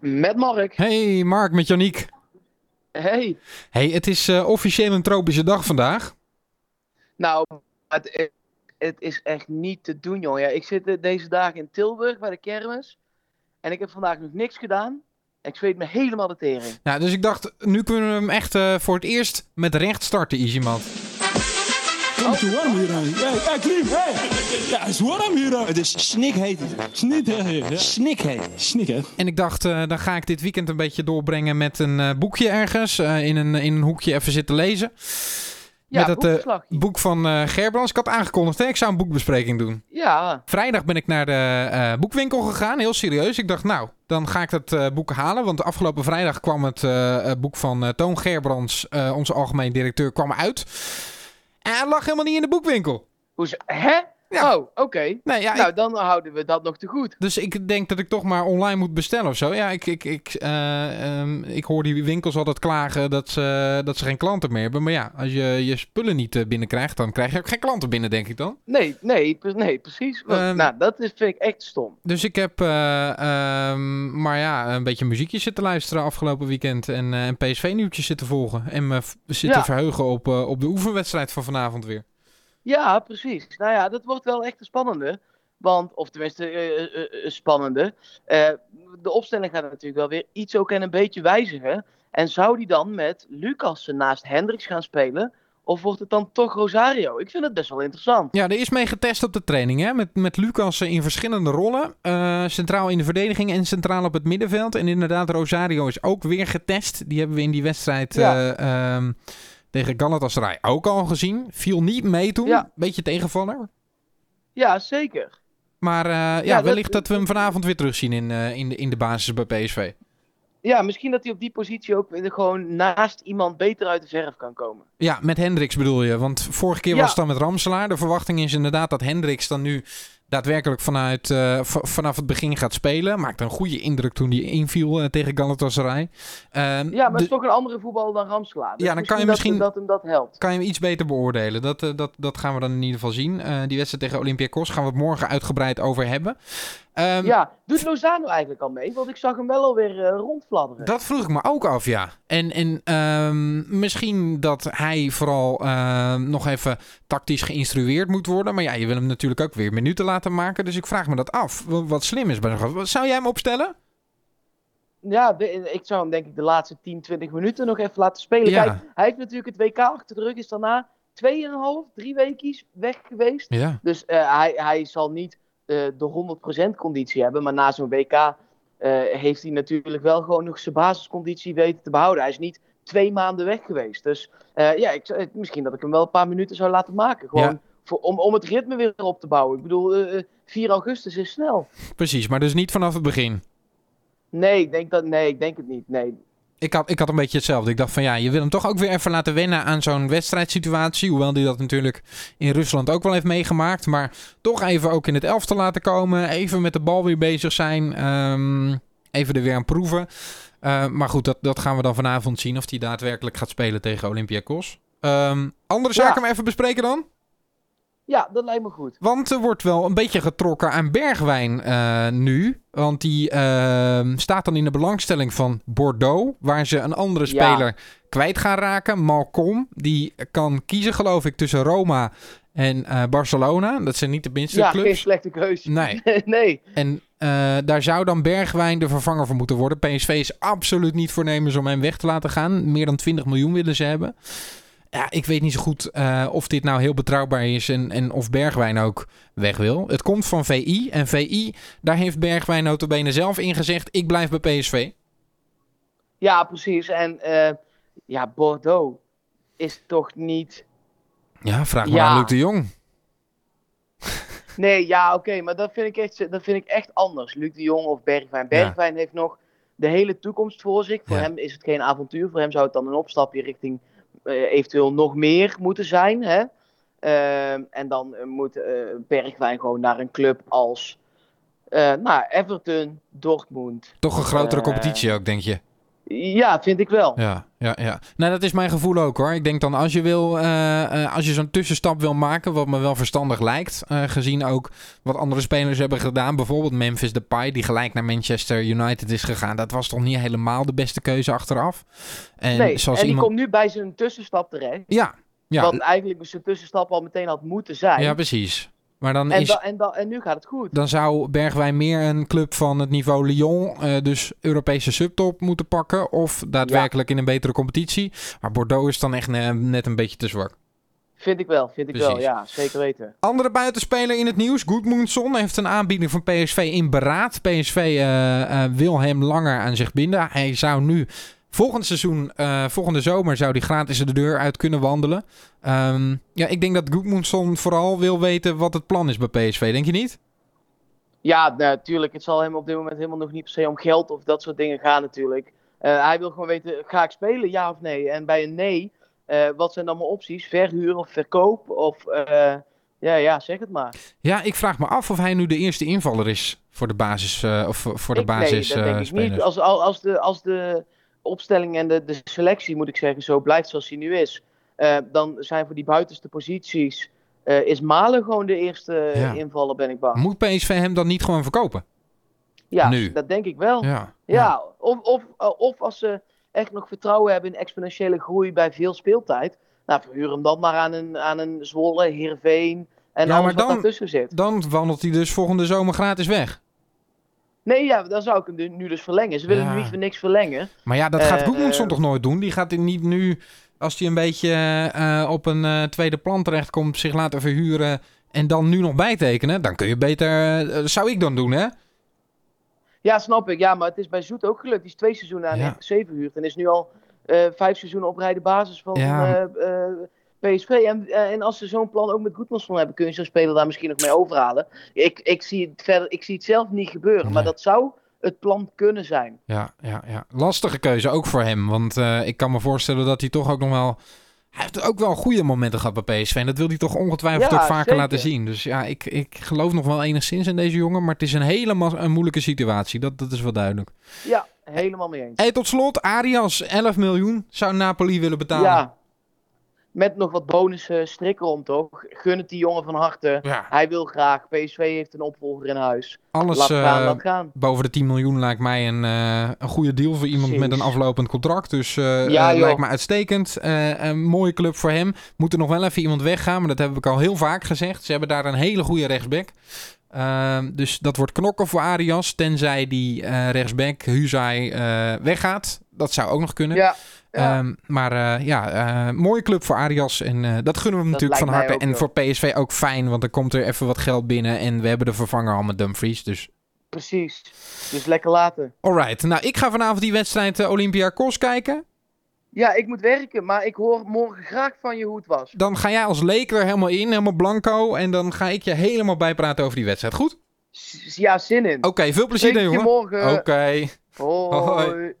Met Mark. Hey Mark, met Janiek. Hey. Hey, het is uh, officieel een tropische dag vandaag. Nou, het, het, is echt niet te doen, joh. Ja, ik zit deze dagen in Tilburg bij de kermis. En ik heb vandaag nog niks gedaan. Ik zweet me helemaal de tering. Ja, dus ik dacht, nu kunnen we hem echt uh, voor het eerst met recht starten, Easyman. Het is warm hier aan. Hey, hey, Klim, hey. Ja, het is warm hier aan. Het is snikheet. Snikheet. Snikheet. Snikheet. En ik dacht, uh, dan ga ik dit weekend een beetje doorbrengen met een uh, boekje ergens. Uh, in, een, in een hoekje even zitten lezen. Ja, met het uh, boek van uh, Gerbrands. Ik had aangekondigd, hè? ik zou een boekbespreking doen. Ja. Vrijdag ben ik naar de uh, boekwinkel gegaan, heel serieus. Ik dacht, nou, dan ga ik dat boek halen. Want afgelopen vrijdag kwam het boek van Toon Gerbrands, onze algemeen directeur, kwam uit. Hij lag helemaal niet in de boekwinkel. Hoe Hè? Ja. Oh, oké. Nee, ja, nou, ik... dan houden we dat nog te goed. Dus ik denk dat ik toch maar online moet bestellen of zo. Ja, ik, ik, ik, uh, um, ik hoor die winkels altijd klagen dat ze, dat ze geen klanten meer hebben. Maar ja, als je je spullen niet uh, binnenkrijgt, dan krijg je ook geen klanten binnen, denk ik dan. Nee, nee, nee precies. Want, um, nou, dat is, vind ik echt stom. Dus ik heb uh, um, maar ja, een beetje muziekjes zitten luisteren afgelopen weekend. En, en PSV-nieuwtjes zitten volgen. En me zitten ja. verheugen op, op de oefenwedstrijd van vanavond weer. Ja, precies. Nou ja, dat wordt wel echt een spannende. Want, of tenminste, uh, uh, uh, spannende. de opstelling gaat natuurlijk wel weer iets ook en een beetje wijzigen. En zou die dan met Lucassen naast Hendricks gaan spelen? Of wordt het dan toch Rosario? Ik vind het best wel interessant. Ja, er is mee getest op de training. Hè? Met, met Lucassen in verschillende rollen. centraal in de verdediging en centraal op het middenveld. En inderdaad, Rosario is ook weer getest. Die hebben we in die wedstrijd... Ja. Um, tegen Galatasaray ook al gezien. Viel niet mee toen. Ja. Beetje tegenvaller. Ja, zeker. Maar uh, ja, ja, wellicht dat, dat, we hem vanavond weer terugzien in, uh, in, de, in de basis bij PSV. Ja, misschien dat hij op die positie ook gewoon naast iemand beter uit de verf kan komen. Ja, met Hendricks bedoel je. Want vorige keer ja. was het dan met Ramselaar. De verwachting is inderdaad dat Hendricks dan nu daadwerkelijk vanuit, uh, vanaf het begin gaat spelen. Maakte een goede indruk toen hij inviel uh, tegen Galatasaray. Uh, ja, maar het is toch een andere voetballer dan Ramselaar. Dus ja, dan kan je misschien dat, hem dat helpt. Kan je hem iets beter beoordelen. Dat, dat, dat gaan we dan in ieder geval zien. die wedstrijd tegen Olympiakos gaan we het morgen uitgebreid over hebben. Um, ja, doet Lozano eigenlijk al mee? Want ik zag hem wel alweer uh, rondfladderen. Dat vroeg ik me ook af, ja. En, en um, misschien dat hij vooral uh, nog even tactisch geïnstrueerd moet worden. Maar ja, je wil hem natuurlijk ook weer minuten laten maken. Dus ik vraag me dat af. Wat slim is bij. Zou jij hem opstellen? Ja, ik zou hem denk ik de laatste 10, 20 minuten nog even laten spelen. Ja. Kijk, hij heeft natuurlijk het WK achter de rug. Is daarna 2,5, 3 weken weg geweest. Ja. Dus uh, hij, hij zal niet de 100% conditie hebben. Maar na zo'n WK uh, heeft hij natuurlijk wel gewoon nog zijn basisconditie weten te behouden. Hij is niet twee maanden weg geweest. Dus uh, ja, ik, misschien dat ik hem wel een paar minuten zou laten maken. Gewoon ja. voor, om, om het ritme weer op te bouwen. Ik bedoel, 4 augustus is snel. Precies, maar dus niet vanaf het begin. Nee, ik denk, dat, nee, ik denk het niet. Nee, ik had, ik had een beetje hetzelfde. Ik dacht van ja, je wil hem toch ook weer even laten wennen aan zo'n wedstrijdsituatie. Hoewel hij dat natuurlijk in Rusland ook wel heeft meegemaakt. Maar toch even ook in het elftal laten komen. Even met de bal weer bezig zijn. Um, even er weer aan proeven. Uh, maar goed, dat, dat gaan we dan vanavond zien. Of hij daadwerkelijk gaat spelen tegen Olympiakos. Um, andere zaken ja. even bespreken dan? Ja, dat lijkt me goed. Want er wordt wel een beetje getrokken aan Bergwijn uh, nu. Want die uh, staat dan in de belangstelling van Bordeaux. Waar ze een andere speler kwijt gaan raken. Malcolm. Die kan kiezen, geloof ik, tussen Roma en uh, Barcelona. Dat zijn niet de minste ja, clubs. Ja, geen slechte keuze. Nee. nee. En daar zou dan Bergwijn de vervanger voor moeten worden. PSV is absoluut niet voornemens om hem weg te laten gaan. Meer dan 20 miljoen willen ze hebben. Ja, ik weet niet zo goed uh, of dit nou heel betrouwbaar is en, en of Bergwijn ook weg wil. Het komt van VI en VI, daar heeft Bergwijn notabene zelf in gezegd, ik blijf bij PSV. Ja, precies. En uh, ja, Bordeaux is toch niet... Ja, vraag maar ja. aan Luc de Jong. nee, ja, oké, okay, maar dat vind, ik echt, dat vind ik echt anders. Luc de Jong of Bergwijn. Bergwijn ja. heeft nog de hele toekomst voor zich. Voor ja. hem is het geen avontuur. Voor hem zou het dan een opstapje richting eventueel nog meer moeten zijn. Hè? Uh, en dan uh, moet uh, Bergwijn gewoon naar een club als nou, Everton, Dortmund. Toch een grotere competitie ook, denk je? Ja, vind ik wel. Ja, ja, ja. Nou, dat is mijn gevoel ook hoor. Ik denk dan als je wil, eh, eh, als je zo'n tussenstap wil maken, wat me wel verstandig lijkt, eh, gezien ook wat andere spelers hebben gedaan, bijvoorbeeld Memphis Depay, die gelijk naar Manchester United is gegaan. Dat was toch niet helemaal de beste keuze achteraf. En, nee, zoals en die komt nu bij zijn tussenstap terecht. Ja, ja. Wat eigenlijk zijn tussenstap al meteen had moeten zijn. Ja, precies. Maar dan en, is, en, da en nu gaat het goed. Dan zou Bergwijn meer een club van het niveau Lyon, uh, dus Europese subtop, moeten pakken. Of daadwerkelijk in een betere competitie. Maar Bordeaux is dan echt net een beetje te zwak. Vind ik wel, vind ik wel, ja, zeker weten. Andere buitenspeler in het nieuws, Goodmoonson, heeft een aanbieding van PSV in beraad. PSV uh, uh, wil hem langer aan zich binden. Hij zou nu Volgend seizoen, uh, volgende zomer, zou hij gratis de deur uit kunnen wandelen. Um, ja, ik denk dat Goedmundsson vooral wil weten wat het plan is bij PSV. Denk je niet? Ja, natuurlijk. het zal hem op dit moment helemaal nog niet per se om geld of dat soort dingen gaan natuurlijk. Uh, hij wil gewoon weten, ga ik spelen, ja of nee? En bij een nee, uh, wat zijn dan mijn opties? Verhuur of verkoop? Of ja, ja, zeg het maar. Ja, ik vraag me af of hij nu de eerste invaller is voor de basis. of voor de ik, basis. Nee, dat denk ik niet. Als, als, de, als de opstelling en de, de selectie, moet ik zeggen, zo blijft zoals hij nu is, uh, dan zijn voor die buitenste posities, uh, is Malen gewoon de eerste ja. invaller, ben ik bang. Moet PSV hem dan niet gewoon verkopen? Ja, nu. dat denk ik wel. Ja, ja. ja. Of, of, of als ze echt nog vertrouwen hebben in exponentiële groei bij veel speeltijd, nou, verhuur hem dan maar aan een, aan een Zwolle, Heerenveen en ja, alles maar dan, wat daartussen zit. Dan wandelt hij dus volgende zomer gratis weg. Nee, ja, dan zou ik hem nu dus verlengen. Ze willen ja. nu niet voor niks verlengen. Maar ja, dat gaat Goedmundsson uh, toch nooit doen? Die gaat niet nu, als hij een beetje uh, op een uh, tweede plan terechtkomt, zich laten verhuren en dan nu nog bijtekenen. Dan kun je beter, zou ik dan doen, hè? Ja, snap ik. Ja, maar het is bij Zoet ook gelukt. Die is twee seizoenen aan ja. RKC verhuurd en is nu al vijf seizoenen op rij de basis van ja. PSV. En, uh, en als ze zo'n plan ook met Goedmansson hebben, kun je zo'n speler daar misschien nog mee overhalen. Ik, ik, zie, het verder, ik zie het zelf niet gebeuren, nee. maar dat zou het plan kunnen zijn. Ja, ja, ja. lastige keuze ook voor hem. Want uh, ik kan me voorstellen dat hij toch ook nog wel... Hij heeft ook wel goede momenten gehad bij PSV. En dat wil hij toch ongetwijfeld ja, ook vaker zeker. laten zien. Dus ja, ik, ik geloof nog wel enigszins in deze jongen. Maar het is een hele een moeilijke situatie. Dat, dat is wel duidelijk. Ja, helemaal mee eens. Hey, tot slot, Arias, 11 miljoen zou Napoli willen betalen. Ja, met nog wat bonussen strikken om, toch? Gun het die jongen van harte. Ja. Hij wil graag. PSV heeft een opvolger in huis. Alles laat gaan, uh, laat gaan. boven de 10 miljoen lijkt mij een, uh, een goede deal voor iemand Precies. met een aflopend contract. Dus uh, Ja, lijkt me uitstekend. een mooie club voor hem. Moet er nog wel even iemand weggaan, maar dat heb ik al heel vaak gezegd. Ze hebben daar een hele goede rechtsback. Ehm, dus dat wordt knokken voor Arias. Tenzij die rechtsback Huzai weggaat. Dat zou ook nog kunnen. Ja. Ja. Um, maar uh, ja, uh, mooie club voor Arias. En uh, dat gunnen we hem Dat natuurlijk van harte. En voor PSV ook fijn, want er komt er even wat geld binnen. En we hebben de vervanger al met Dumfries. Dus Precies. Dus lekker laten. alright. Nou, ik ga vanavond die wedstrijd uh, Olympiakos kijken. Ja, ik moet werken, maar ik hoor morgen graag van je hoe het was. Dan ga jij als leek er helemaal in, helemaal blanco. En dan ga ik je helemaal bijpraten over die wedstrijd. Goed? S- ja, zin in. Oké, veel plezier, je jongen. morgen. Oké. Hoi. Hoi.